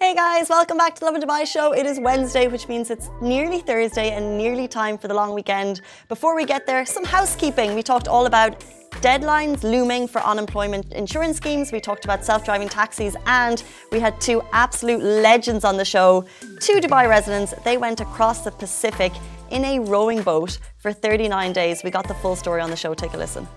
Hey guys, welcome back to the and Dubai show. It is Wednesday, which means it's nearly Thursday and nearly time for the long weekend. Before we get there, some housekeeping. We talked all about deadlines looming for unemployment insurance schemes. We talked about self driving taxis, and we had two absolute legends on the show. Two Dubai residents, they went across the Pacific in a rowing boat for 39 days. We got the full story on the show. Take a listen.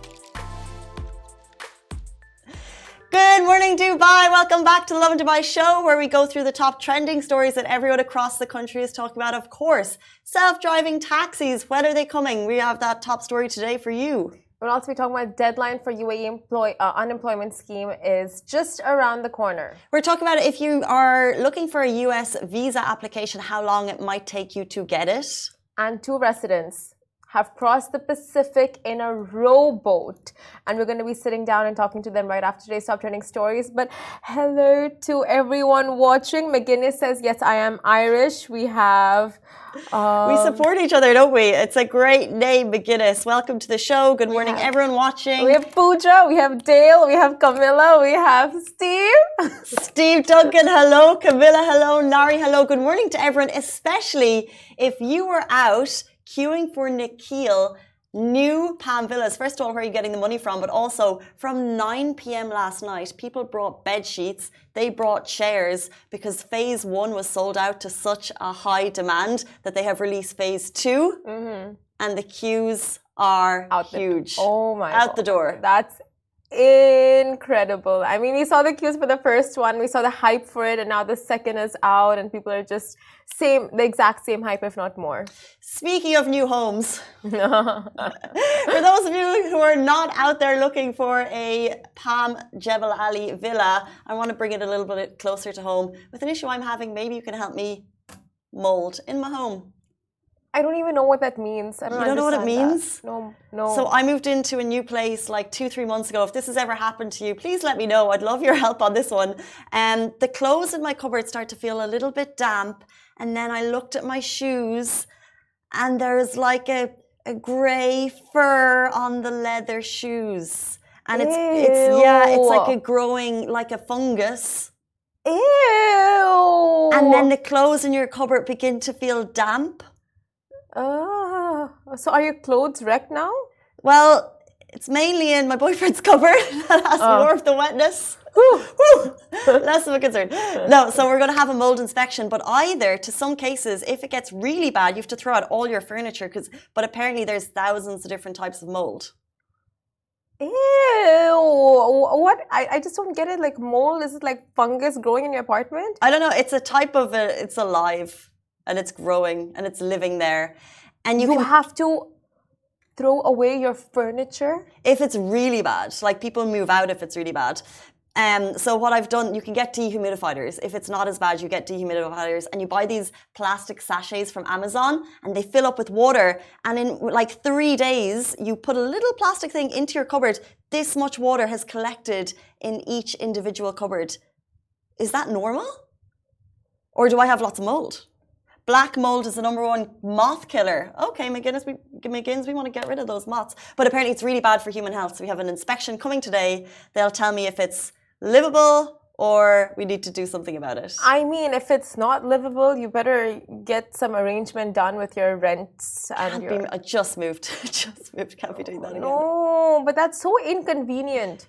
Good morning, Dubai. Welcome back to the Lovin Dubai show, where we go through the top trending stories that everyone across the country is talking about. Of course, self driving taxis. When are they coming? We have that top story today for you. We'll also be talking about deadline for UAE employ, uh, unemployment scheme is just around the corner. We're talking about if you are looking for a US visa application, how long it might take you to get it. And two residents have crossed the Pacific in a rowboat. And we're going to be sitting down and talking to them right after today's top trending stories. But hello to everyone watching. McGinnis says, Yes, I am Irish. We have. Um, we support each other, don't we? It's a great name, McGinnis. Welcome to the show. Good morning, have, everyone watching. We have Pooja, we have Dale, we have Camilla, we have Steve. Steve Duncan, hello. Camilla, hello. Nari, hello. Good morning to everyone, especially if you were out queuing for Nakheel new Palm Villas. First of all, where are you getting the money from? But also from 9 p.m. last night, people brought bed sheets, they brought chairs because phase one was sold out to such a high demand that they have released phase 2 mm-hmm. and the queues are out huge. The, oh my! Out God. the door. That's incredible. I mean, we saw the queues for the first one, we saw the hype for it, and now the second is out, and people are just same, the exact same hype, if not more. Speaking of new homes, for those of you who are not out there looking for a Palm Jebel Ali villa, I want to bring it a little bit closer to home with an issue I'm having. Maybe you can help me mold in my home. I don't even know what that means. I don't, you don't know what it means? That. No, no. So I moved into a new place like two, three months ago. If this has ever happened to you, please let me know. I'd love your help on this one. And um, the clothes in my cupboard start to feel a little bit damp. And then I looked at my shoes, and there's like a, a grey fur on the leather shoes. And it's Ew. it's yeah, it's like a growing like a fungus. Ew. And then the clothes in your cupboard begin to feel damp. Oh, so are your clothes wrecked now? Well, it's mainly in my boyfriend's cupboard that has oh. more of the wetness. Less of a concern. No, so we're going to have a mold inspection, but either to some cases, if it gets really bad, you have to throw out all your furniture. Because, but apparently, there's thousands of different types of mold. Ew! What? I, I just don't get it. Like mold, is it like fungus growing in your apartment? I don't know. It's a type of a, it's alive and it's growing and it's living there. And you, you can, have to throw away your furniture if it's really bad. Like people move out if it's really bad. Um, so what I've done, you can get dehumidifiers. If it's not as bad, you get dehumidifiers, and you buy these plastic sachets from Amazon, and they fill up with water. And in like three days, you put a little plastic thing into your cupboard. This much water has collected in each individual cupboard. Is that normal, or do I have lots of mold? Black mold is the number one moth killer. Okay, McGinnis, we, McGinns, we want to get rid of those moths. But apparently it's really bad for human health. So we have an inspection coming today. They'll tell me if it's livable or we need to do something about it. I mean, if it's not livable, you better get some arrangement done with your rents and Can't your. Be, I just moved. just moved. Can't be doing that again. No, but that's so inconvenient.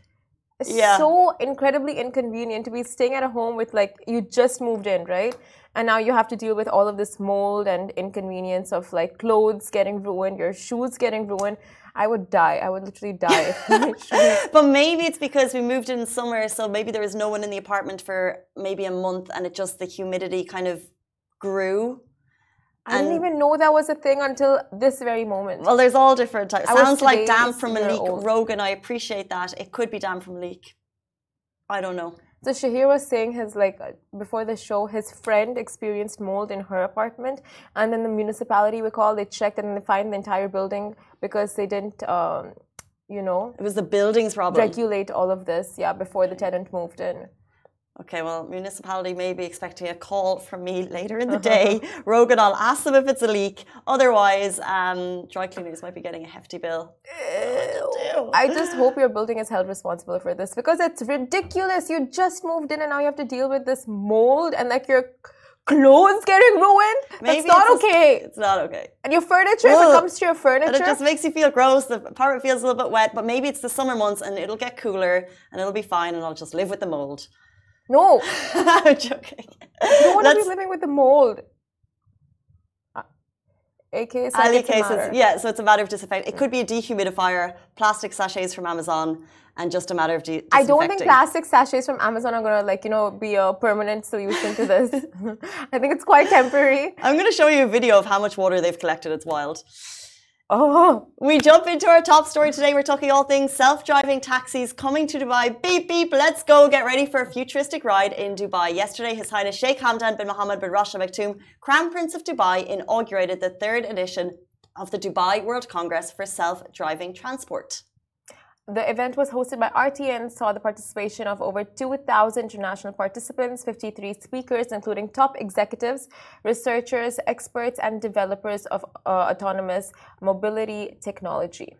It's Yeah. so incredibly inconvenient to be staying at a home with like you just moved in, right? And now you have to deal with all of this mold and inconvenience of like clothes getting ruined, your shoes getting ruined. I would die. I would literally die. if my shoes- But maybe it's because we moved in summer, so maybe there was no one in the apartment for maybe a month, and it just the humidity kind of grew. I didn't even know that was a thing until this very moment. Well, there's all different types. I Sounds like damp from a leak. old. Rogan, I appreciate that. It could be damp from a leak. I don't know. So Shahir was saying his like uh, before the show, his friend experienced mold in her apartment, and then the municipality we call they checked and they fined the entire building because they didn't, um, you know, It was the building's problem. regulate all of this. Yeah, before the tenant moved in. Okay, well, municipality may be expecting a call from me later in the day. Rogan, I'll ask them if it's a leak. Otherwise, um, dry cleaners might be getting a hefty bill. I just hope your building is held responsible for this because it's ridiculous. You just moved in and now you have to deal with this mold and like your clothes getting ruined. Maybe That's not it's okay. Just, it's not okay. And your furniture, Ugh. if it comes to your furniture. And it just makes you feel gross. The apartment feels a little bit wet, but maybe it's the summer months and it'll get cooler and it'll be fine and I'll just live with the mold. No. I'm joking. You don't want to be living with the mold. Uh, AK Ali cases, yeah. So it's a matter of disinfecting. It could be a dehumidifier, plastic sachets from Amazon, and just a matter of de- I don't think plastic sachets from Amazon are gonna like you know be a permanent solution to this. I think it's quite temporary. I'm gonna show you a video of how much water they've collected. It's wild. Oh, we jump into our top story today. We're talking all things self-driving taxis coming to Dubai. Beep beep. Let's go. Get ready for a futuristic ride in Dubai. Yesterday, His Highness Sheikh Hamdan bin Mohammed bin Rashid Al Maktoum, Crown Prince of Dubai, inaugurated the third edition of the Dubai World Congress for Self-Driving Transport. The event was hosted by RTA and saw the participation of over 2,000 international participants, 53 speakers, including top executives, researchers, experts, and developers of uh, autonomous mobility technology.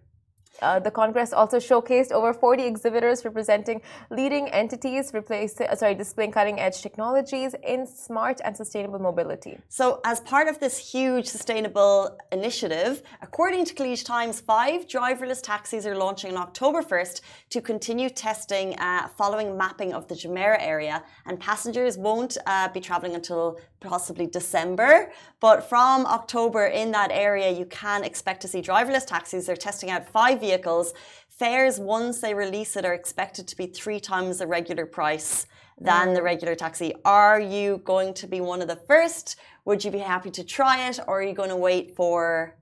Uh, the Congress also showcased over 40 exhibitors representing leading entities replacing, uh, sorry, displaying cutting edge technologies in smart and sustainable mobility. So, as part of this huge sustainable initiative, according to Khaleej Times, five driverless taxis are launching on October 1st to continue testing uh, following mapping of the Jumeirah area. And passengers won't uh, be traveling until possibly December. But from October in that area, you can expect to see driverless taxis. They're testing out five vehicles. Fares, once they release it, are expected to be three times the regular price than mm. the regular taxi. Are you going to be one of the first? Would you be happy to try it, or are you going to wait for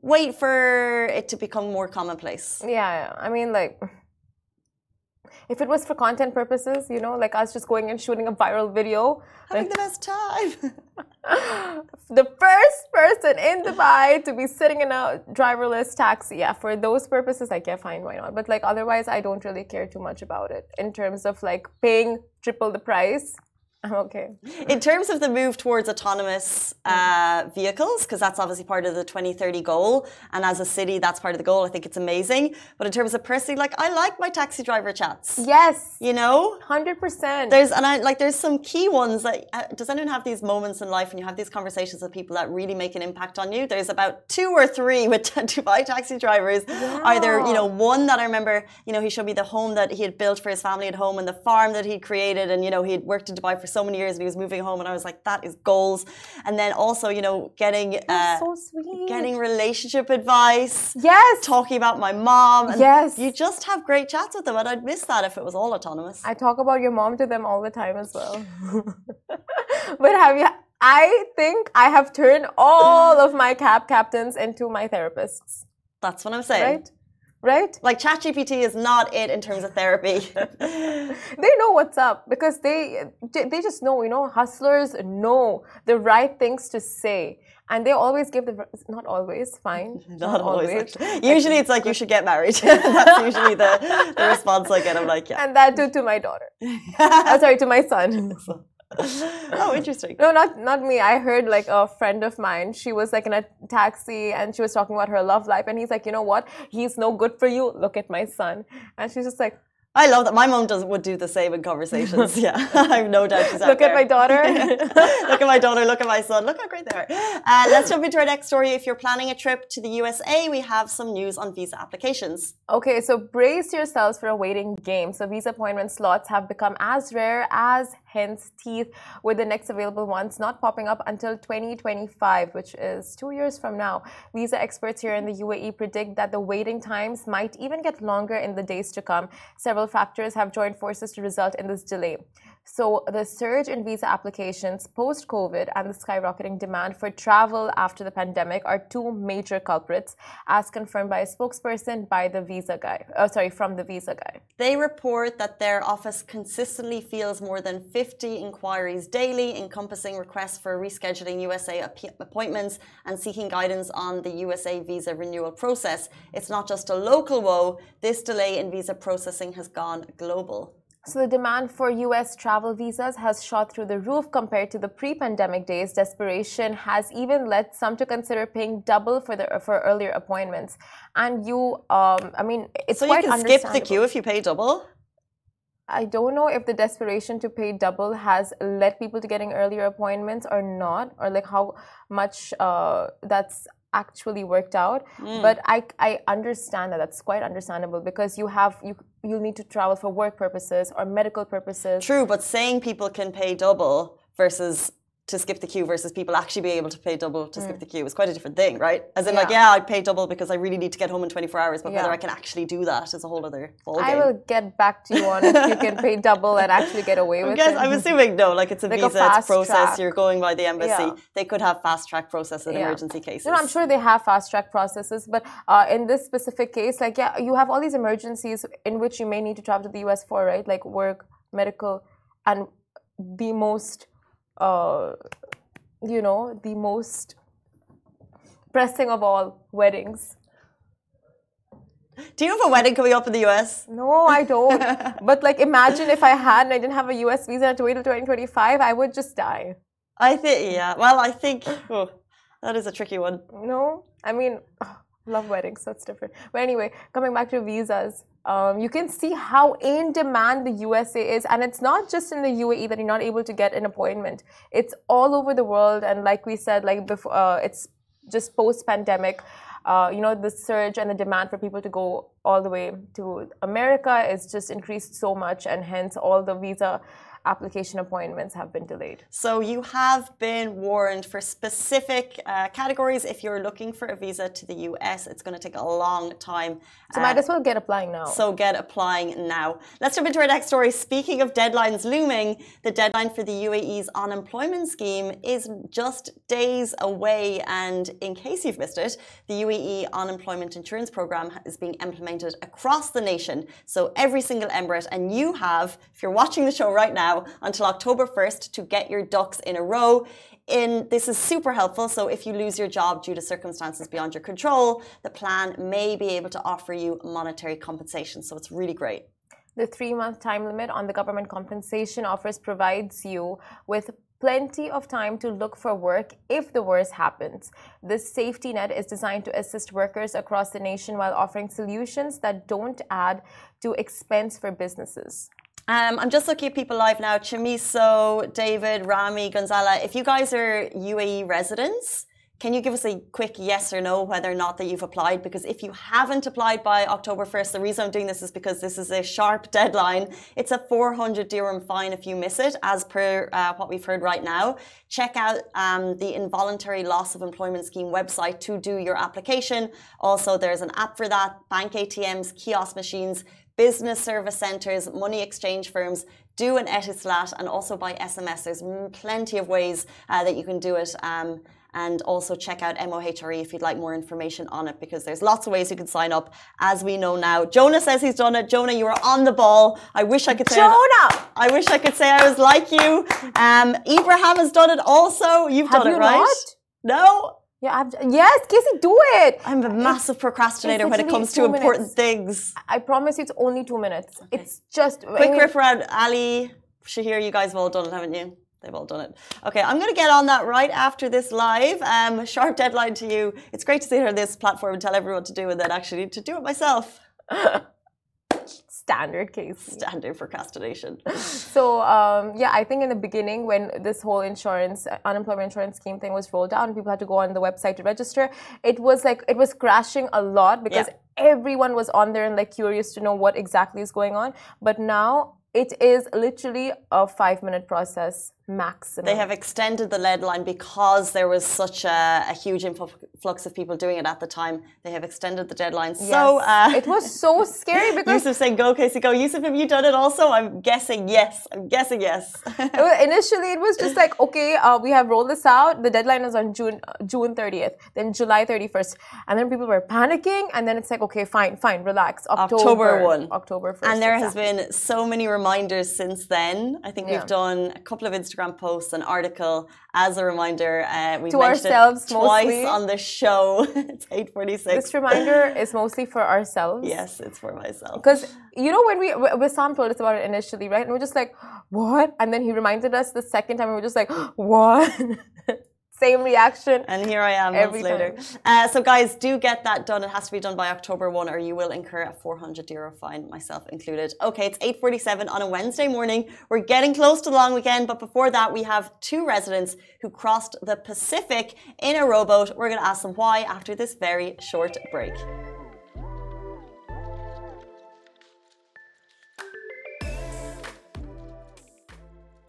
wait for it to become more commonplace? Yeah, I mean, like if it was for content purposes, you know, like us just going and shooting a viral video, having the best time. the first person in Dubai to be sitting in a driverless taxi. Yeah, for those purposes, I get fine, why not? But like otherwise, I don't really care too much about it in terms of like paying triple the price. I'm okay. In terms of the move towards autonomous uh, vehicles, because that's obviously part of the 2030 goal, and as a city, that's part of the goal. I think it's amazing. But in terms of personally, like I like my taxi driver chats. Yes. You know, hundred percent. There's and I like there's some key ones. That uh, does anyone have these moments in life when you have these conversations with people that really make an impact on you? There's about two or three with Dubai taxi drivers. Yeah. Either you know one that I remember, you know, he showed me the home that he had built for his family at home and the farm that he'd created, and you know he had worked in Dubai for so many years and he was moving home and I was like, that is goals. And then also, you know, getting uh, so getting relationship advice. Yes. Talking about my mom. yes. You just have great chats with them. And I'd miss that if it was all autonomous. I talk about your mom to them all the time as well. but have you I think I have turned all of my cab captains into my therapists. That's what I'm saying. Right? Right? Like ChatGPT is not it in terms of therapy. they know what's up because they they just know. You know, hustlers know the right things to say. And they always give the not always fine. Not, not always. always. Usually, it's like you should get married. That's usually the, the response I get. I'm like, yeah. And that too to my daughter. oh, sorry, to my son. oh, interesting. No, not not me. I heard like a friend of mine. She was like in a taxi and she was talking about her love life, and he's like, you know what? He's no good for you. Look at my son, and she's just like, I love that. My mom does would do the same in conversations. Yeah, I have no doubt she's Look at my daughter. look at my daughter. Look at my son. Look how great they are. Uh, let's jump into our next story. If you're planning a trip to the USA, we have some news on visa applications. Okay, so brace yourselves for a waiting game. So visa appointment slots have become as rare as hence teeth, with the next available ones not popping up until 2025, which is two years from now. Visa experts here in the UAE predict that the waiting times might even get longer in the days to come. Several factors have joined forces to result in this delay. So, the surge in visa applications post COVID and the skyrocketing demand for travel after the pandemic are two major culprits, as confirmed by a spokesperson by the visa guy. Oh, sorry, from the visa guy. They report that their office consistently fields more than 50 inquiries daily, encompassing requests for rescheduling USA appointments and seeking guidance on the USA visa renewal process. It's not just a local woe, this delay in visa processing has gone global. So, the demand for US travel visas has shot through the roof compared to the pre pandemic days. Desperation has even led some to consider paying double for, the, for earlier appointments. And you, um, I mean, it's so quite you can skip the queue if you pay double? I don't know if the desperation to pay double has led people to getting earlier appointments or not, or like how much uh, that's actually worked out. Mm. But I, I understand that that's quite understandable because you have you you'll need to travel for work purposes or medical purposes. True, but saying people can pay double versus to skip the queue versus people actually being able to pay double to mm. skip the queue is quite a different thing, right? As in, yeah. like, yeah, I'd pay double because I really need to get home in 24 hours, but yeah. whether I can actually do that is a whole other ballgame. I will get back to you on if you can pay double and actually get away with guess, it. I'm assuming no, like it's a like visa, a it's process. Track. You're going by the embassy. Yeah. They could have fast track process in emergency cases. No, I'm sure they have fast track processes, but uh, in this specific case, like, yeah, you have all these emergencies in which you may need to travel to the US for, right? Like work, medical, and the most. Uh, you know, the most pressing of all weddings. Do you have a wedding coming up in the US? No, I don't. but like, imagine if I had and I didn't have a US visa to wait till 2025, I would just die. I think, yeah. Well, I think oh, that is a tricky one. No, I mean, oh, love weddings, so it's different. But anyway, coming back to visas, um, you can see how in demand the USA is. And it's not just in the UAE that you're not able to get an appointment, it's all over the world. And like we said, like before, uh, it's just post pandemic. Uh, you know, the surge and the demand for people to go all the way to America is just increased so much, and hence all the visa application appointments have been delayed. So you have been warned for specific uh, categories. If you're looking for a visa to the US, it's going to take a long time. So uh, might as well get applying now. So get applying now. Let's jump into our next story. Speaking of deadlines looming, the deadline for the UAE's unemployment scheme is just days away. And in case you've missed it, the UAE unemployment insurance program is being implemented across the nation. So every single emirate, and you have, if you're watching the show right now, until October 1st to get your ducks in a row. In, this is super helpful. So if you lose your job due to circumstances beyond your control, the plan may be able to offer you monetary compensation. So it's really great. The three month time limit on the government compensation offers provides you with plenty of time to look for work if the worst happens. This safety net is designed to assist workers across the nation while offering solutions that don't add to expense for businesses. Um, I'm just looking at people live now. Chamiso, David, Rami, Gonzala. If you guys are UAE residents, can you give us a quick yes or no whether or not that you've applied? Because if you haven't applied by October 1st, the reason I'm doing this is because this is a sharp deadline. It's a 400 dirham fine if you miss it, as per uh, what we've heard right now. Check out um, the involuntary loss of employment scheme website to do your application. Also, there's an app for that, bank ATMs, kiosk machines business service centres, money exchange firms du an Etisalat and also by SMS. There's plenty of ways uh, that you can do it. Um, and also check out MOHRE if you'd like more information on it because there's lots of ways you can sign up as we know now. Jonah says he's done it. Jonah, you are on the ball. I wish I could say Jonah. I, I wish I could say I was like you. Um, Ibrahim has done it also. You've Have done you it, right? Not? No. Yeah, I've, yes, Casey, do it. I'm a massive procrastinator when it comes to minutes. important things. I promise you, it's only two minutes. Okay. It's just quick I mean, rip around. Ali, Shahir, you guys have all done it, haven't you? They've all done it. Okay, I'm going to get on that right after this live. Um, sharp deadline to you. It's great to see her on this platform and tell everyone to do, it, and then actually to do it myself. standard case. Standard procrastination. so um, yeah, I think in the beginning when this whole insurance, unemployment insurance scheme thing was rolled out and people had to go on the website to register, it was like it was crashing a lot because yeah. everyone was on there and like curious to know what exactly is going on. But now it is literally a five minute process maximum. They have extended the lead line because there was such a, a, huge influx of people doing it at the time. They have extended the deadline. Yes. So uh, it was so scary because Yusuf saying go, Casey, go. Yusuf, have you done it also? I'm guessing yes. I'm guessing yes. Initially, it was just like okay, uh, we have rolled this out. The deadline is on June June 30th, then July 31st, and then people were panicking, and then it's like okay, fine, fine, relax. October, October one, October 1st, and there exactly. has been so many reminders since then. I think yeah. we've done a couple of Instagram Instagram post, an article. As a reminder, uh, we To mentioned ourselves it twice mostly. on the show. it's eight forty six. This reminder is mostly for ourselves. Yes, it's for myself. Because you know when we Wissam told us about it initially, right? And we're just like, what? And then he reminded us the second time, and we're just like, what? Same reaction. And here I am Every months later. Uh, so, guys, do get that done. It has to be done by October 1 or you will incur a 400 euro fine, myself included. Okay, it's 8.47 on a Wednesday morning. We're getting close to the long weekend, but before that, we have two residents who crossed the Pacific in a rowboat. We're going to ask them why after this very short break.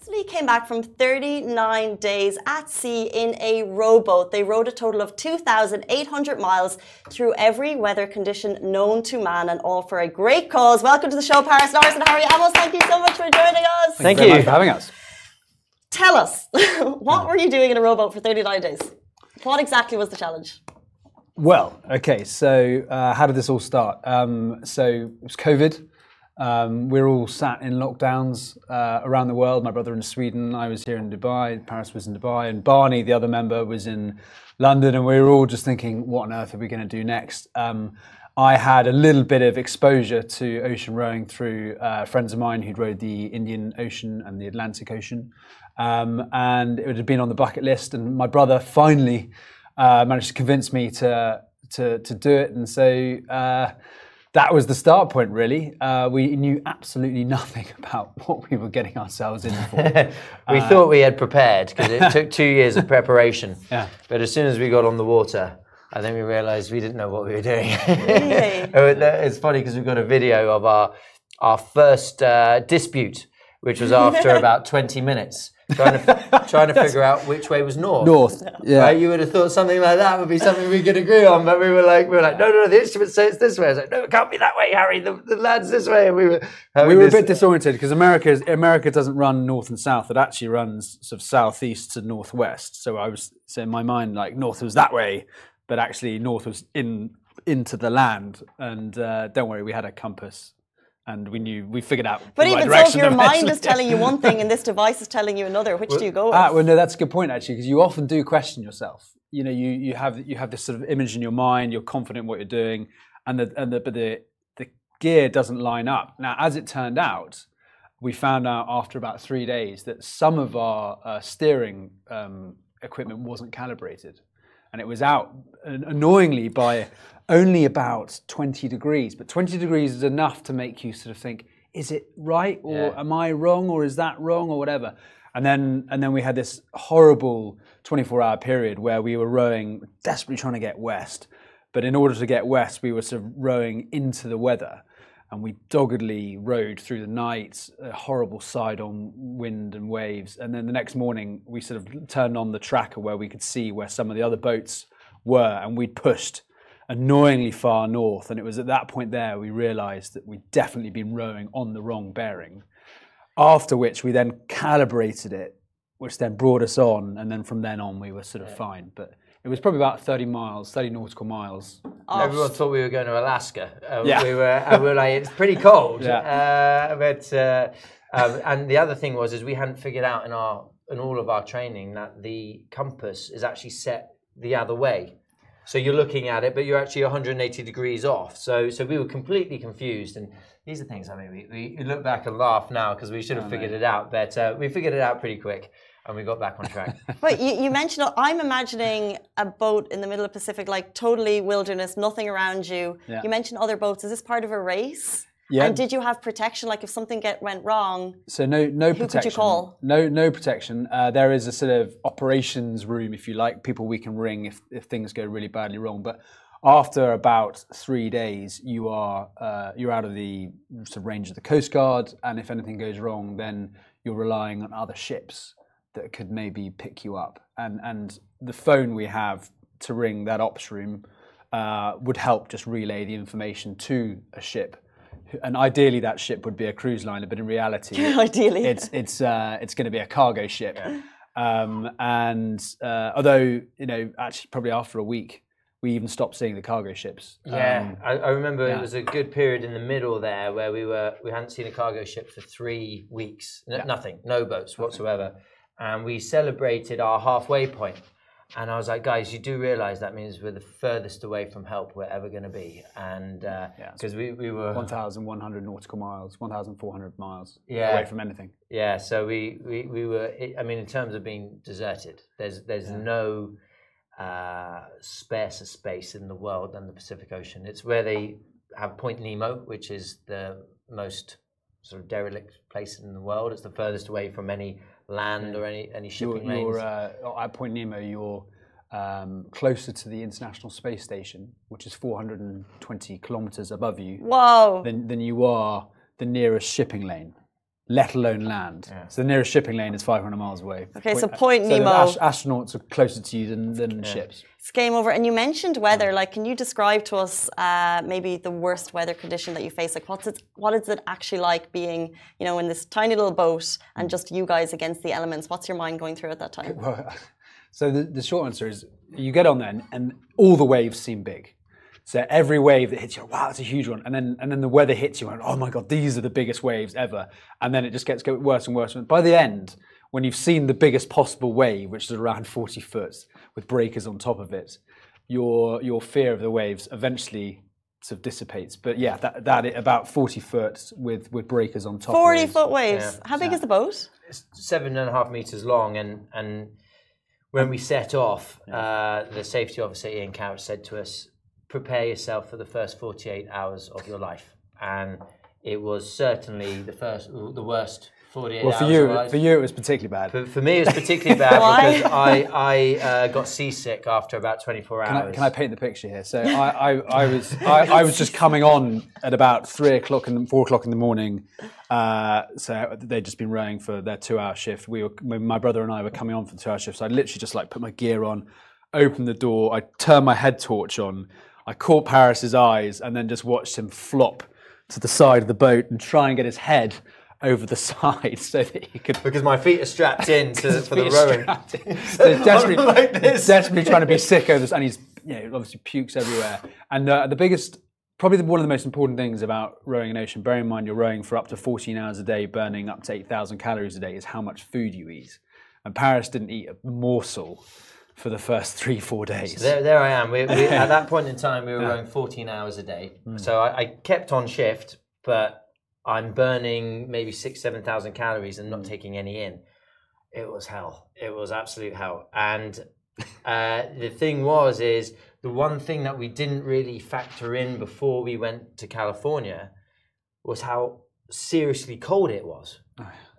Lee came back from 39 days at sea in a rowboat. They rowed a total of 2,800 miles through every weather condition known to man and all for a great cause. Welcome to the show, Paris Norris and Harry Amos. Thank you so much for joining us. Thank very you. much for having us. Tell us, what were you doing in a rowboat for 39 days? What exactly was the challenge? Well, okay, so uh, how did this all start? Um, so it was COVID. Um, we're all sat in lockdowns uh, around the world. My brother in Sweden, I was here in Dubai, Paris was in Dubai, and Barney, the other member, was in London. And we were all just thinking, what on earth are we going to do next? Um, I had a little bit of exposure to ocean rowing through uh, friends of mine who'd rowed the Indian Ocean and the Atlantic Ocean. Um, and it had been on the bucket list. And my brother finally uh, managed to convince me to, to, to do it. And so uh, that was the start point, really. Uh, we knew absolutely nothing about what we were getting ourselves in for. we thought we had prepared because it took two years of preparation. Yeah. But as soon as we got on the water, I think we realised we didn't know what we were doing. Really? Oh, it's funny because we've got a video of our our first uh, dispute, which was after about 20 minutes, trying to trying to figure out which way was north. North. Yeah. Right? You would have thought something like that would be something we could agree on, but we were like, we were like, no, no, the instruments say it's this way. I was like, no, it can't be that way, Harry. The, the land's this way. And we were we were a bit disoriented because America is- America doesn't run north and south. It actually runs sort of southeast to northwest. So I was so in my mind like north was that way, but actually north was in into the land. And uh, don't worry, we had a compass, and we knew we figured out. But the right even so, if your mind is telling you one thing and this device is telling you another, which do you go with? Ah, well, no, that's a good point actually, because you often do question yourself. You know, you you have you have this sort of image in your mind. You're confident in what you're doing, and the and the but the the gear doesn't line up. Now, as it turned out, we found out after about three days that some of our uh, steering um, equipment wasn't calibrated, and it was out annoyingly by only about 20 degrees. But 20 degrees is enough to make you sort of think, is it right or Yeah. am I wrong or is that wrong or whatever? And then and then we had this horrible 24-hour period where we were rowing, desperately trying to get west. But in order to get west, we were sort of rowing into the weather and we doggedly rowed through the night, a horrible side on wind and waves. And then the next morning, we sort of turned on the tracker where we could see where some of the other boats were, and we'd pushed annoyingly far north. And it was at that point there we realized that we'd definitely been rowing on the wrong bearing. After which we then calibrated it, which then brought us on. And then from then on, we were sort of fine. But it was probably about 30 miles, 30 nautical miles. Everyone thought we were going to Alaska. Uh, Yeah. We were, and we were like, it's pretty cold. Yeah. Uh, but, uh, um, and the other thing was, is we hadn't figured out in our, in all of our training that the compass is actually set the other way. So you're looking at it, but you're actually 180 degrees off. So, so we were completely confused. And these are things I mean, we, we, we look back and laugh now because we should have figured it out. But uh, we figured it out pretty quick, and we got back on track. But you, you mentioned, I'm imagining a boat in the middle of the Pacific, like totally wilderness, nothing around you. Yeah. You mentioned other boats. Is this part of a race? Yeah. And did you have protection? Like if something get went wrong, So no, no who protection. could you protection. call? No, no protection. Uh, there is a sort of operations room, if you like, people we can ring if, if things go really badly wrong. But after about three days, you are uh, you're out of the sort of range of the Coast Guard, and if anything goes wrong, then you're relying on other ships that could maybe pick you up. And and the phone we have to ring that ops room uh, would help just relay the information to a ship. And ideally, that ship would be a cruise liner, but in reality, ideally. it's it's uh, it's going to be a cargo ship. Um, and uh, although you know, actually, probably after a week, we even stopped seeing the cargo ships. Yeah, Um, I, I remember yeah. it was a good period in the middle there where we were we hadn't seen a cargo ship for three weeks, N- nothing, no boats whatsoever, and we celebrated our halfway point. And I was like, guys, you do realize that means we're the furthest away from help we're ever going to be. And because we, we were 1,100 nautical miles, 1,400 miles Yeah. away from anything. Yeah, so we, we, we were. I mean, in terms of being deserted, there's there's no uh, sparser space in the world than the Pacific Ocean. It's where they have Point Nemo, which is the most sort of derelict place in the world. It's the furthest away from any land or any any You're, shipping lanes. you're uh, at Point Nemo, you're um, closer to the International Space Station, which is 420 kilometers above you, Whoa. than, than you are the nearest shipping lane, let alone land. So the nearest shipping lane is 500 miles away. Okay, so Point so Nemo- ast- astronauts are closer to you than, than ships. It's game over. And you mentioned weather. Like, can you describe to us uh, maybe the worst weather condition that you face? Like, what's it? What is it actually like being, you know, in this tiny little boat and just you guys against the elements? What's your mind going through at that time? Well, so the, the short answer is you get on there and, and all the waves seem big. So every wave that hits you, wow, that's a huge one. And then and then the weather hits you and oh my god, these are the biggest waves ever. And then it just gets go- worse and worse. And by the end, when you've seen the biggest possible wave, which is around 40 foot with breakers on top of it, your your fear of the waves eventually sort of dissipates. But yeah, that that about 40 foot with with breakers on top. 40 is- foot waves. How big is the boat? seven and a half meters long, and and when we set off, uh, the safety officer Ian Couch said to us, "Prepare yourself for the first 48 hours of your life," and it was certainly the first, the worst 48 Well, hours. for of you, our life. for you, it was particularly bad. For, for me, it was particularly bad because I, I uh, got seasick after about 24 Can hours. I, can I paint the picture here? So I, I, I was I, I was just coming on at about three o'clock and four o'clock in the morning. Uh, so they'd just been rowing for their two-hour shift. We were my brother and I were coming on for the two-hour shift. So I literally just like put my gear on, opened the door, I turned my head torch on, I caught Paris's eyes, and then just watched him flop to the side of the boat and try and get his head over the side so that he could because my feet are strapped in to, for the rowing. strapped in. so desperately, Like desperately trying to be sick over this, and he's you know, obviously pukes everywhere. And uh, the biggest, probably the, one of the most important things about rowing an ocean, bearing in mind you're rowing for up to 14 hours a day, burning up to 8,000 calories a day, is how much food you eat. And Paris didn't eat a morsel for the first three, four days. There, there I am. We, we, at that point in time, we were rowing 14 hours a day. Hmm. So I, I kept on shift, but I'm burning maybe six, 7,000 calories and not taking any in. It was hell. It was absolute hell. And uh, the thing was, is the one thing that we didn't really factor in before we went to California was how seriously cold it was.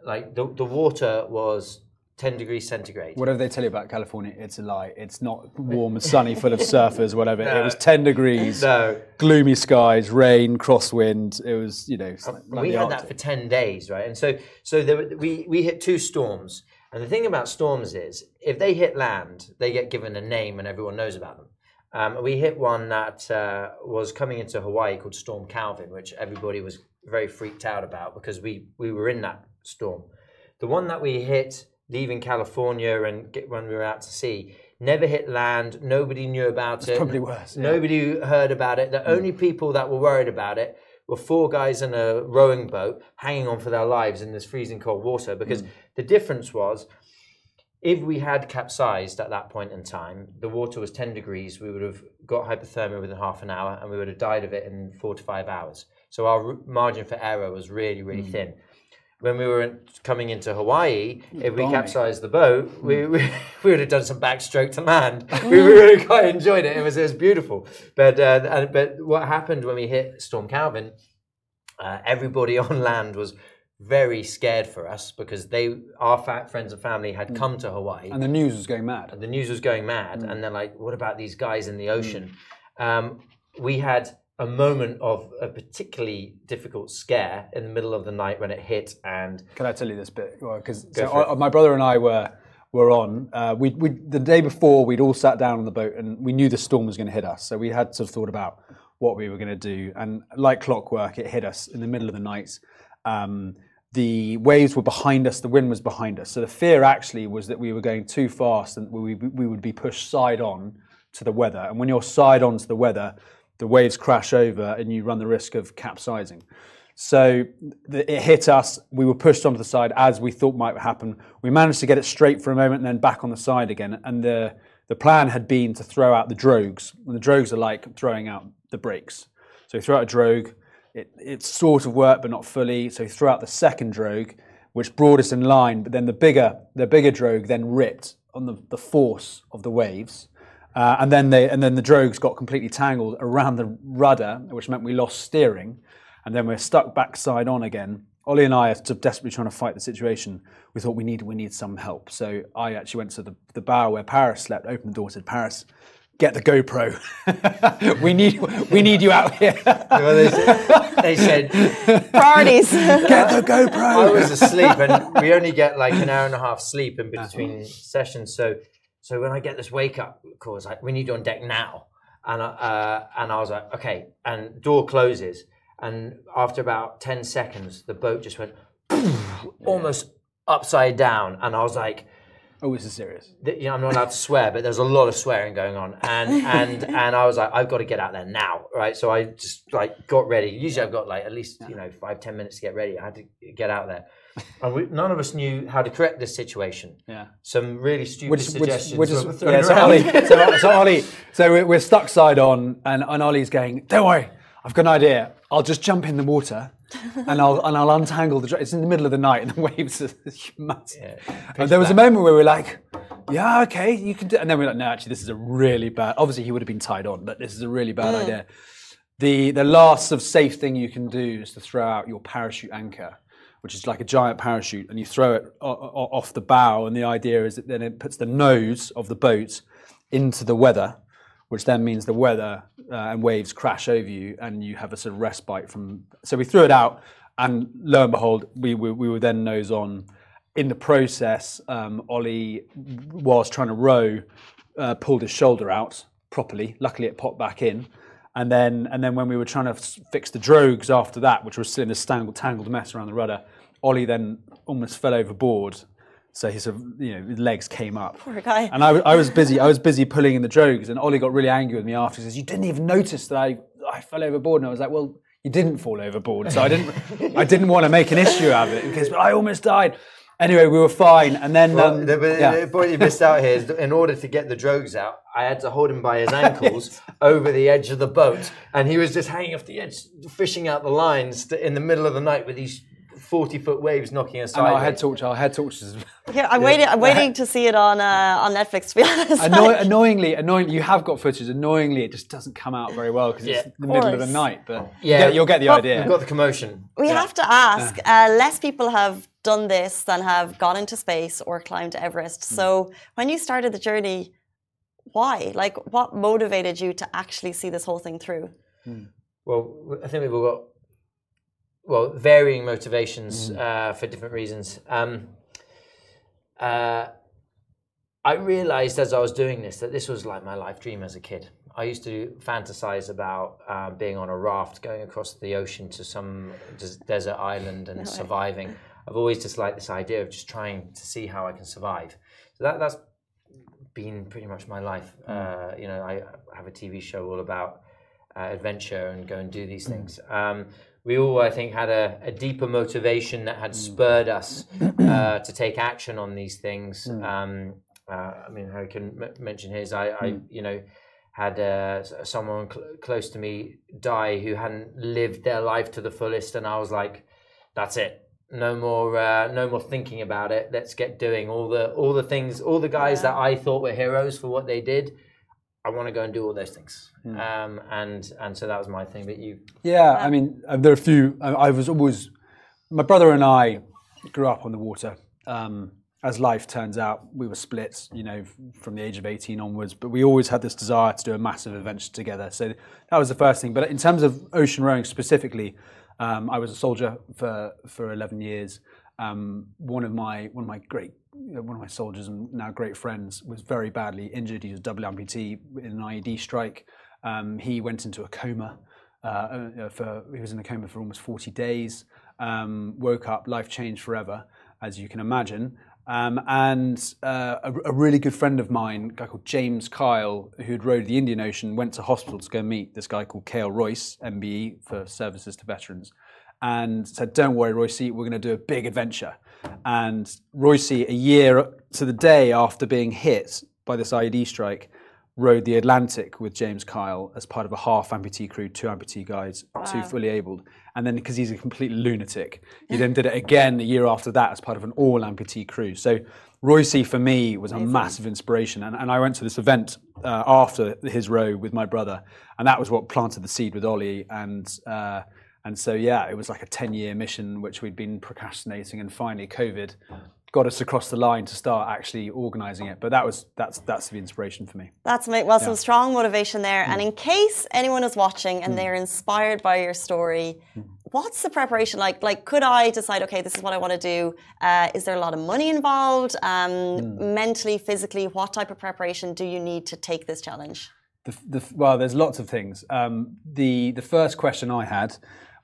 Like the, the water was 10 degrees centigrade. Whatever they tell you about California, it's a lie. It's not warm and sunny, full of surfers, whatever. It was 10 degrees, No. gloomy skies, rain, crosswind. It was, you know, like we had that for 10 days right and so so there, were- we we hit two storms and the thing about storms is if they hit land they get given a name and everyone knows about them um, we hit one that uh, was coming into hawaii called storm calvin which everybody was very freaked out about because we we were in that storm the one that we hit leaving california and get, when we were out to sea never hit land nobody knew about it probably worse, yeah. nobody heard about it the hmm. only people that were worried about it were four guys in a rowing boat hanging on for their lives in this freezing cold water because hmm. the difference was if we had capsized at that point in time, the water was 10 degrees, we would have got hypothermia within half an hour and we would have died of it in four to five hours. So our margin for error was really, really hmm. thin. When we were in- coming into Hawaii, if we capsized the boat, we, we, we would have done some backstroke to land. we really quite enjoyed it. It was, it was beautiful. But, uh, and, but what happened when we hit Storm Calvin, uh, everybody on land was very scared for us because they, our friends and family, had come to Hawaii. And the news was going mad. the news was going mad, and they're like, "What about these guys in the ocean?" Um, we had a moment of a particularly difficult scare in the middle of the night when it hit, and Can I tell you this bit? Because Go so my brother and I were were on. Uh, we, we the day before we'd all sat down on the boat and we knew the storm was going to hit us. So we had sort of thought about what we were going to do, and like clockwork, it hit us in the middle of the night. Um, the waves were behind us, the wind was behind us. So the fear actually was that we were going too fast and we, we would be pushed side on to the weather. And when you're side on to the weather, the waves crash over and you run the risk of capsizing. So it hit us. We were pushed onto the side as we thought might happen. We managed to get it straight for a moment and then back on the side again. And the the plan had been to throw out the drogues. And the drogues are like throwing out the brakes. So we throw out a drogue. It, it sort of worked, but not fully. So we threw out the second drogue, which brought us in line. But then the bigger the bigger drogue then ripped on the, the force of the waves. Uh, and then they and then the drogues got completely tangled around the rudder, which meant we lost steering and then we're stuck backside on again. Ollie and I are sort of desperately trying to fight the situation. We thought we need we need some help. So I actually went to the, the bow where Paris slept, opened the door, said, Paris, get the GoPro. we need we need you out here. Well, they, said, they said Priorities. get the GoPro. I was asleep, and we only get like an hour and a half sleep in between sessions. So, so when I get this wake up call, it's like we need you on deck now, and I, uh, and I was like, okay, and door closes, and after about ten seconds, the boat just went almost upside down, and I was like. oh, this is serious. you know, I'm not allowed to swear, but there's a lot of swearing going on, and and and I was like, I've got to get out there now, right? So I just like got ready. Usually, I've got like at least you know five ten minutes to get ready. I had to get out there, and we, none of us knew how to correct this situation. Yeah. Some really stupid Which, which, suggestions which is, were yeah, so. Ollie, so, so Ollie, so we're, we're stuck side on, and, and Ollie's going, don't worry, I've got an idea. I'll just jump in the water, and I'll and I'll untangle the. dr- It's in the middle of the night, and the waves are massive. and there was a moment where we were like, yeah, okay, you can do. And then we we're like, no, actually, this is a really bad. Obviously, he would have been tied on, but this is a really bad mm. idea. The the last of safe thing you can do is to throw out your parachute anchor, which is like a giant parachute, and you throw it o- o- off the bow. And the idea is that then it puts the nose of the boat into the weather, which then means the weather uh, and waves crash over you, and you have a sort of respite from. So we threw it out, and lo and behold, we we, we were then nose on. In the process, um, Ollie, whilst trying to row, uh, pulled his shoulder out properly. Luckily, it popped back in. And then, and then when we were trying to fix the drogues after that, which was still in this tangled, tangled mess around the rudder, Ollie then almost fell overboard. So his, sort of, you know, his legs came up. Poor guy. And I, I was busy. I was busy pulling in the drogues, and Ollie got really angry with me after. He says, "You didn't even notice that I, I fell overboard." And I was like, "Well, you didn't fall overboard, so I didn't, I didn't want to make an issue out of it because I almost died." Anyway, we were fine, and then Well, um, the, the, yeah. the point you missed out here is that in order to get the drogues out, I had to hold him by his ankles over the edge of the boat, and he was just hanging off the edge, fishing out the lines to, in the middle of the night with these forty-foot waves knocking us and our sideways. head torch, our head torches. Here, I'm waiting. I'm waiting to see it on uh, on Netflix. To be honest, Annoy, Like, annoyingly, annoyingly, you have got footage. Annoyingly, it just doesn't come out very well because it's Yeah. the middle of the night. But Yeah. yeah, you'll get the Well, idea. We've got the commotion. we have to ask. Uh, less people have done this than have gone into space or climbed Everest. So when you started the journey, why? Like, what motivated you to actually see this whole thing through? Well, I think we've all got well varying motivations uh, for different reasons. Um, uh, I realized as I was doing this that this was like my life dream as a kid. I used to fantasize about uh, being on a raft going across the ocean to some des- desert island and surviving. I've always just liked this idea of just trying to see how I can survive. So that that's been pretty much my life. Uh, you know, I have a TV show all about uh, adventure and go and do these things. Um, we all, I think, had a, a deeper motivation that had spurred us uh, to take action on these things. Um, uh, I mean, Harry can m- mention his. I, I, you know, had uh, someone cl- close to me die who hadn't lived their life to the fullest, and I was like, "That's it." No more, uh, no more thinking about it. Let's get doing all the all the things, all the guys that I thought were heroes for what they did. I want to go and do all those things, um, and and so that was my thing. But you, Yeah, I mean, uh, there are a few. I, I was always, my brother and I grew up on the water. Um, as life turns out, we were split, you know, from the age of 18 onwards, but we always had this desire to do a massive adventure together. So that was the first thing. But in terms of ocean rowing specifically, um, I was a soldier for, for 11 years. Um, one of my one of my great one of my soldiers and now great friends was very badly injured. He was double amputee in an IED strike. Um, he went into a coma. Uh, uh, for he was in a coma for almost 40 days. Um, woke up, life changed forever, as you can imagine. Um, and uh, a, a really good friend of mine, a guy called James Kyle, who'd rowed the Indian Ocean, went to hospital to go meet this guy called Cayle Royce, MBE for Services to Veterans. and said, "Don't worry, Royce, we're going to do a big adventure." And Royce, a year to the day after being hit by this IED strike, rowed the Atlantic with James Kyle as part of a half amputee crew, two amputee guys, two fully abled. And then because he's a complete lunatic, he then did it again the year after that as part of an all amputee crew. So Royce for me was a massive inspiration. And, and I went to this event uh, after his row with my brother, and that was what planted the seed with Ollie. And uh, and so yeah, it was like a ten year mission which we'd been procrastinating, and finally COVID got us across the line to start actually organising it. But that was that's that's the inspiration for me. That's well, some strong motivation there. And in case anyone is watching and they're inspired by your story, what's the preparation like? Like, could I decide, okay, this is what I want to do? Uh, is there a lot of money involved? Um, Mentally, physically, what type of preparation do you need to take this challenge? The, the, well, there's lots of things. Um, the the first question I had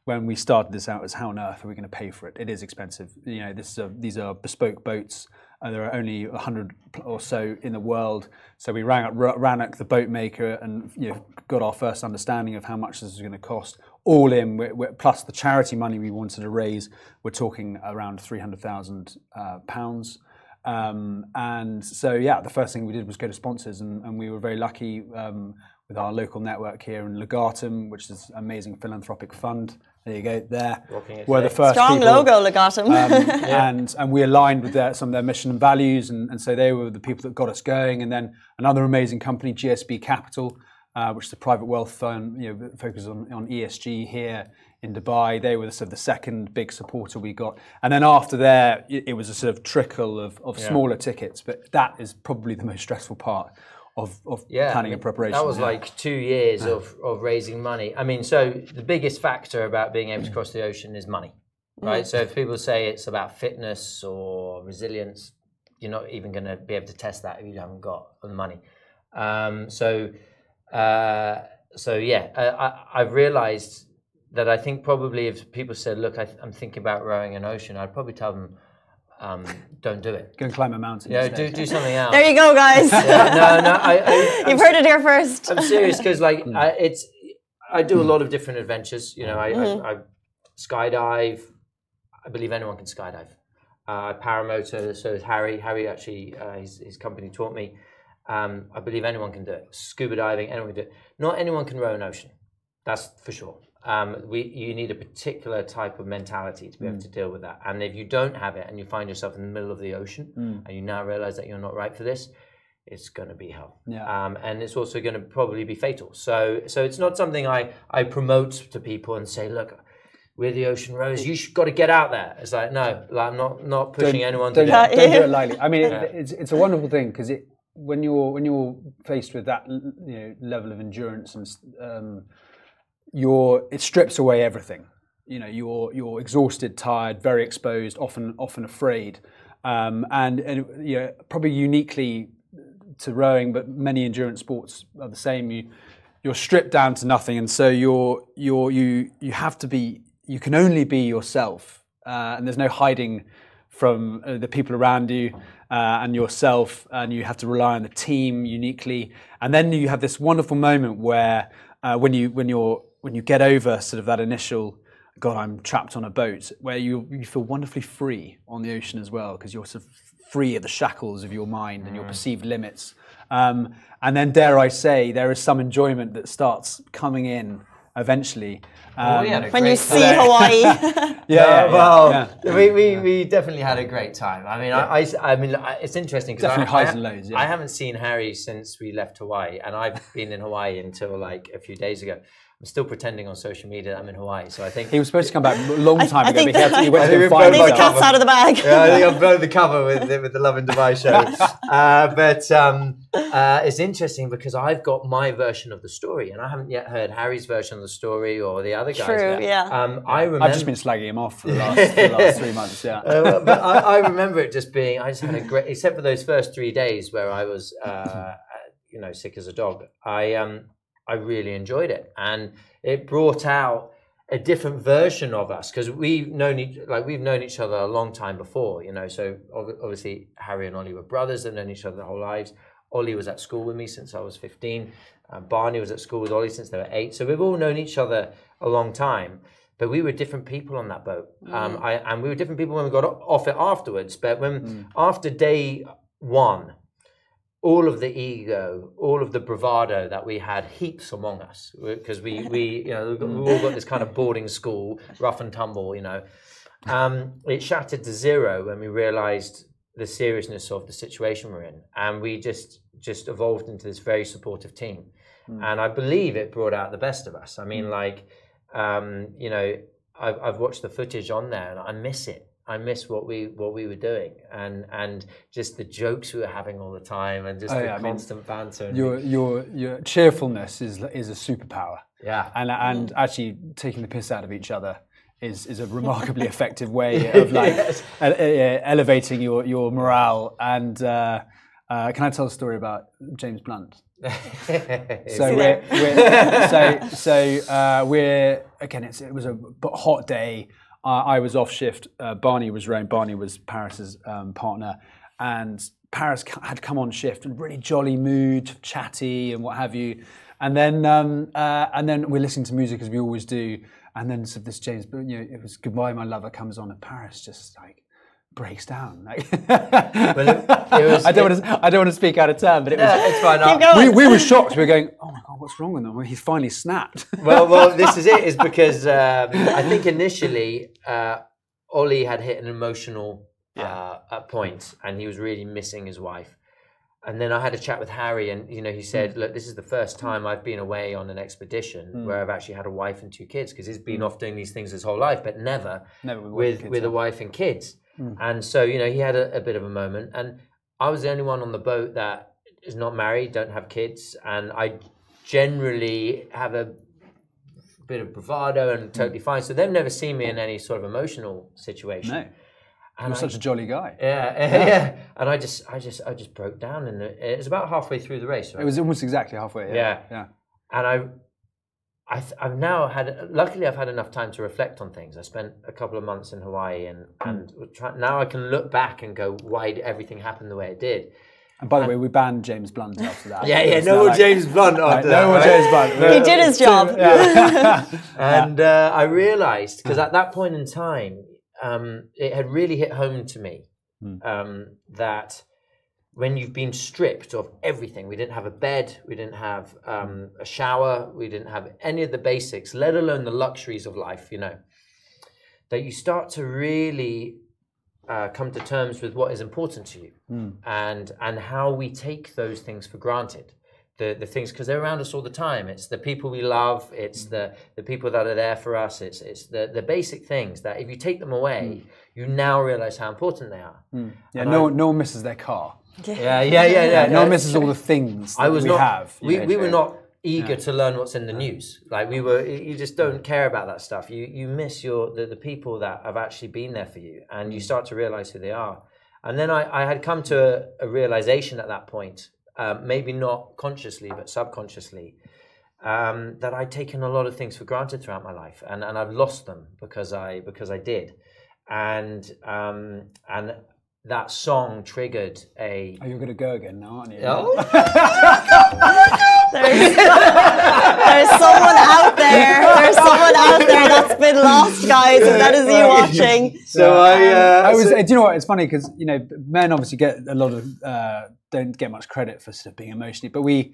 when we started this out was how on earth are we going to pay for it? It is expensive. You know, this is a, these are bespoke boats. Uh, there are only hundred or so in the world. So we rang up Rannoch, the boat maker, and you know, got our first understanding of how much this is going to cost. All in, we're, we're, plus the charity money we wanted to raise, we're talking around three hundred thousand uh, pounds. Um, and so, yeah, the first thing we did was go to sponsors, and, and we were very lucky um, with our local network here in Legatum, which is an amazing philanthropic fund. There you go, there. Rocking it We're the first Strong people, logo, Legatum. um, and and we aligned with their, some of their mission and values, and, and so they were the people that got us going. And then another amazing company, GSB Capital, uh, which is a private wealth fund, you know, that focuses on, on ESG here in Dubai. They were the, sort of the second big supporter we got, and then after there, it, it was a sort of trickle of, of smaller tickets. But that is probably the most stressful part of, of yeah, planning I and preparation. That was yeah. like two years of, of raising money. I mean, so the biggest factor about being able to cross the ocean is money, right? So if people say it's about fitness or resilience, you're not even going to be able to test that if you haven't got the money. Um, so, uh, so yeah, I, I, I've realized that I think probably if people said, "Look, I, I'm thinking about rowing an ocean," I'd probably tell them, um, "Don't do it. go and climb a mountain. Yeah, do do something else." there you go, guys. no, no, I, I, You've heard it here first. I'm serious because like I, it's I do a lot of different adventures. You know, I, I, I skydive. I believe anyone can skydive. Uh, paramotor. So is Harry. Harry actually, uh, his his company taught me. Um, I believe anyone can do it. Scuba diving, anyone can do it. Not anyone can row an ocean. That's for sure. Um, we, you need a particular type of mentality to be able to deal with that. And if you don't have it, and you find yourself in the middle of the ocean, and you now realize that you're not right for this, it's going to be hell. Yeah. Um, and it's also going to probably be fatal. So, so it's not something I, I promote to people and say, look, we're the ocean rowers. You should got to get out there. It's like no, like I'm not not pushing anyone to don't, do Yeah. don't do it lightly. I mean, it, it's it's a wonderful thing because it when you're when you're faced with that you know level of endurance and um, you're it strips away everything. You know, you're you're exhausted, tired, very exposed, often often afraid, um, and and you know probably uniquely to rowing, but many endurance sports are the same. You you're stripped down to nothing, and so you're you're you you have to be. You can only be yourself, uh, and there's no hiding from uh, the people around you uh, and yourself, and you have to rely on the team uniquely. And then you have this wonderful moment where uh, when you when you're when you get over sort of that initial God, I'm trapped on a boat, where you you feel wonderfully free on the ocean as well, because you're sort of free of the shackles of your mind and your perceived limits. Um, and then, dare I say, there is some enjoyment that starts coming in eventually. Well, Um, we when you great see time. Hawaii. yeah, Yeah, yeah, well, yeah. we, we, we definitely had a great time. I mean, I, I, I mean, it's interesting because Definitely I, highs I, and lows, yeah. I haven't seen Harry since we left Hawaii, and I've been in Hawaii until like a few days ago. I'm still pretending on social media that I'm in Hawaii, so I think He was supposed to come back a long time I ago, think but he, had to, he went I to think find I both think the got cat's out of the bag. yeah, I think I've blown the cover with the, with the Lovin Dubai show. Uh, but um, uh, it's interesting because I've got my version of the story, and I haven't yet heard Harry's version of the story or the other guys. True, yet. yeah. Um, I remember. I've just been slagging him off for the last, the last three months. Yeah. Uh, but I, I remember it just being. I just had a great, except for those first three days where I was, uh, you know, sick as a dog. I um, I really enjoyed it, and it brought out a different version of us because we've known each, like we've known each other a long time before, you know. So obviously Harry and Ollie were brothers; they've known each other their whole lives. Ollie was at school with me since I was fifteen. Uh, Barney was at school with Ollie since they were eight. So we've all known each other a long time. but we were different people on that boat. Um, I, and we were different people when we got off it afterwards. But when after day one, all of the ego, all of the bravado that we had heaps among us, because we, we, you know, we all got this kind of boarding school, rough and tumble, you know. Um, it shattered to zero when we realised the seriousness of the situation we're in, and we just just evolved into this very supportive team. And I believe it brought out the best of us. I mean, like, um, you know, I've, I've watched the footage on there, and I miss it. I miss what we what we were doing, and and just the jokes we were having all the time, and just Oh, the yeah, I mean, constant banter. Your your your cheerfulness is is a superpower. yeah, and and actually taking the piss out of each other is is a remarkably effective way of like ele- uh, elevating your your morale. And uh, uh, can I tell a story about James Blunt? So we're, we're so so uh, we're again. It's, it was a hot day. Uh, I was off shift. Uh, Barney was around. Barney was Paris's um, partner, and Paris had come on shift in really jolly mood, chatty and what have you. And then um, uh, and then we're listening to music as we always do. And then so this James, you know, it was "Goodbye, My Lover" comes on, and Paris just like breaks down. Like, it was- I don't want to. I don't want to speak out of turn, but it was. Yeah, it's fine. Keep I- going. We, we were shocked. We were going, oh my god, what's wrong with him? Well, he's finally snapped. well, well, this is it. Is because um, I think initially uh, Ollie had hit an emotional uh, at point, and he was really missing his wife. And then I had a chat with Harry, and you know, he said, "Look, this is the first time I've been away on an expedition where I've actually had a wife and two kids, because he's been off doing these things his whole life, but never, Never with with kids, with a wife and kids." Hmm. And so, you know, he had a, a bit of a moment, and I was the only one on the boat that is not married, don't have kids, and I generally have a bit of bravado and hmm. totally fine. So they've never seen me in any sort of emotional situation. no, and you're I- such a jolly guy. yeah, yeah, And I just, I just, I just broke down, and it was about halfway through the race. Right? It was almost exactly halfway. Yeah, Yeah. yeah. and I, I, th- I've now had. Luckily, I've had enough time to reflect on things. I spent a couple of months in Hawaii, and and try, now I can look back and go, why did everything happen the way it did? And by the way, we banned James Blunt after that. Yeah, yeah. No more like- James Blunt Right, after no more right? James Blunt. He did his job. and uh, I realized because at that point in time, um, it had really hit home to me um, that when you've been stripped of everything, we didn't have a bed, we didn't have um, a shower, we didn't have any of the basics, let alone the luxuries of life, you know, that you start to really uh, come to terms with what is important to you and and how we take those things for granted. The the things because they're around us all the time. It's the people we love it's the the people that are there for us it's it's the the basic things that if you take them away you now realize how important they are. Yeah, no, one- no one misses their car. Yeah yeah yeah yeah, No one misses all the things that I was we not. have. we, we were not eager to learn what's in the news. Like we were, you just don't care about that stuff. You you miss your the, the people that have actually been there for you, and you start to realize who they are. And then I, I had come to a, a realization at that point, um, maybe not consciously but subconsciously, um, that I'd taken a lot of things for granted throughout my life, and, and I've lost them because I because I did, and um, and that song triggered a Oh, you're going to go again now, aren't you? There's, there's someone out there. There's someone out there that's been lost, guys, and that is you watching. So I, uh, I was. so- do you know what? It's funny because you know men obviously get a lot of uh, don't get much credit for sort of being emotionally, but we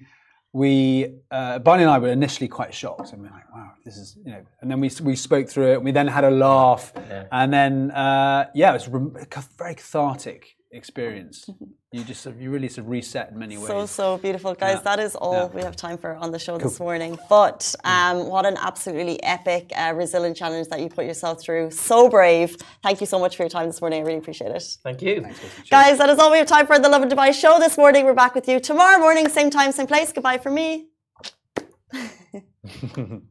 we uh, Barney and I were initially quite shocked, and we were like, "Wow, this is you know." And then we we spoke through it. and We then had a laugh, and then uh, yeah, it was ca- very cathartic experience. you just sort you really sort of reset in many ways. So, so beautiful. Guys, that is all Yeah. we have time for on the show this morning. But um, what an absolutely epic, uh, resilient challenge that you put yourself through. So brave. Thank you so much for your time this morning. I really appreciate it. Thank you. Guys, that is all we have time for the Lovin Dubai show this morning. We're back with you tomorrow morning, same time, same place. Goodbye for me.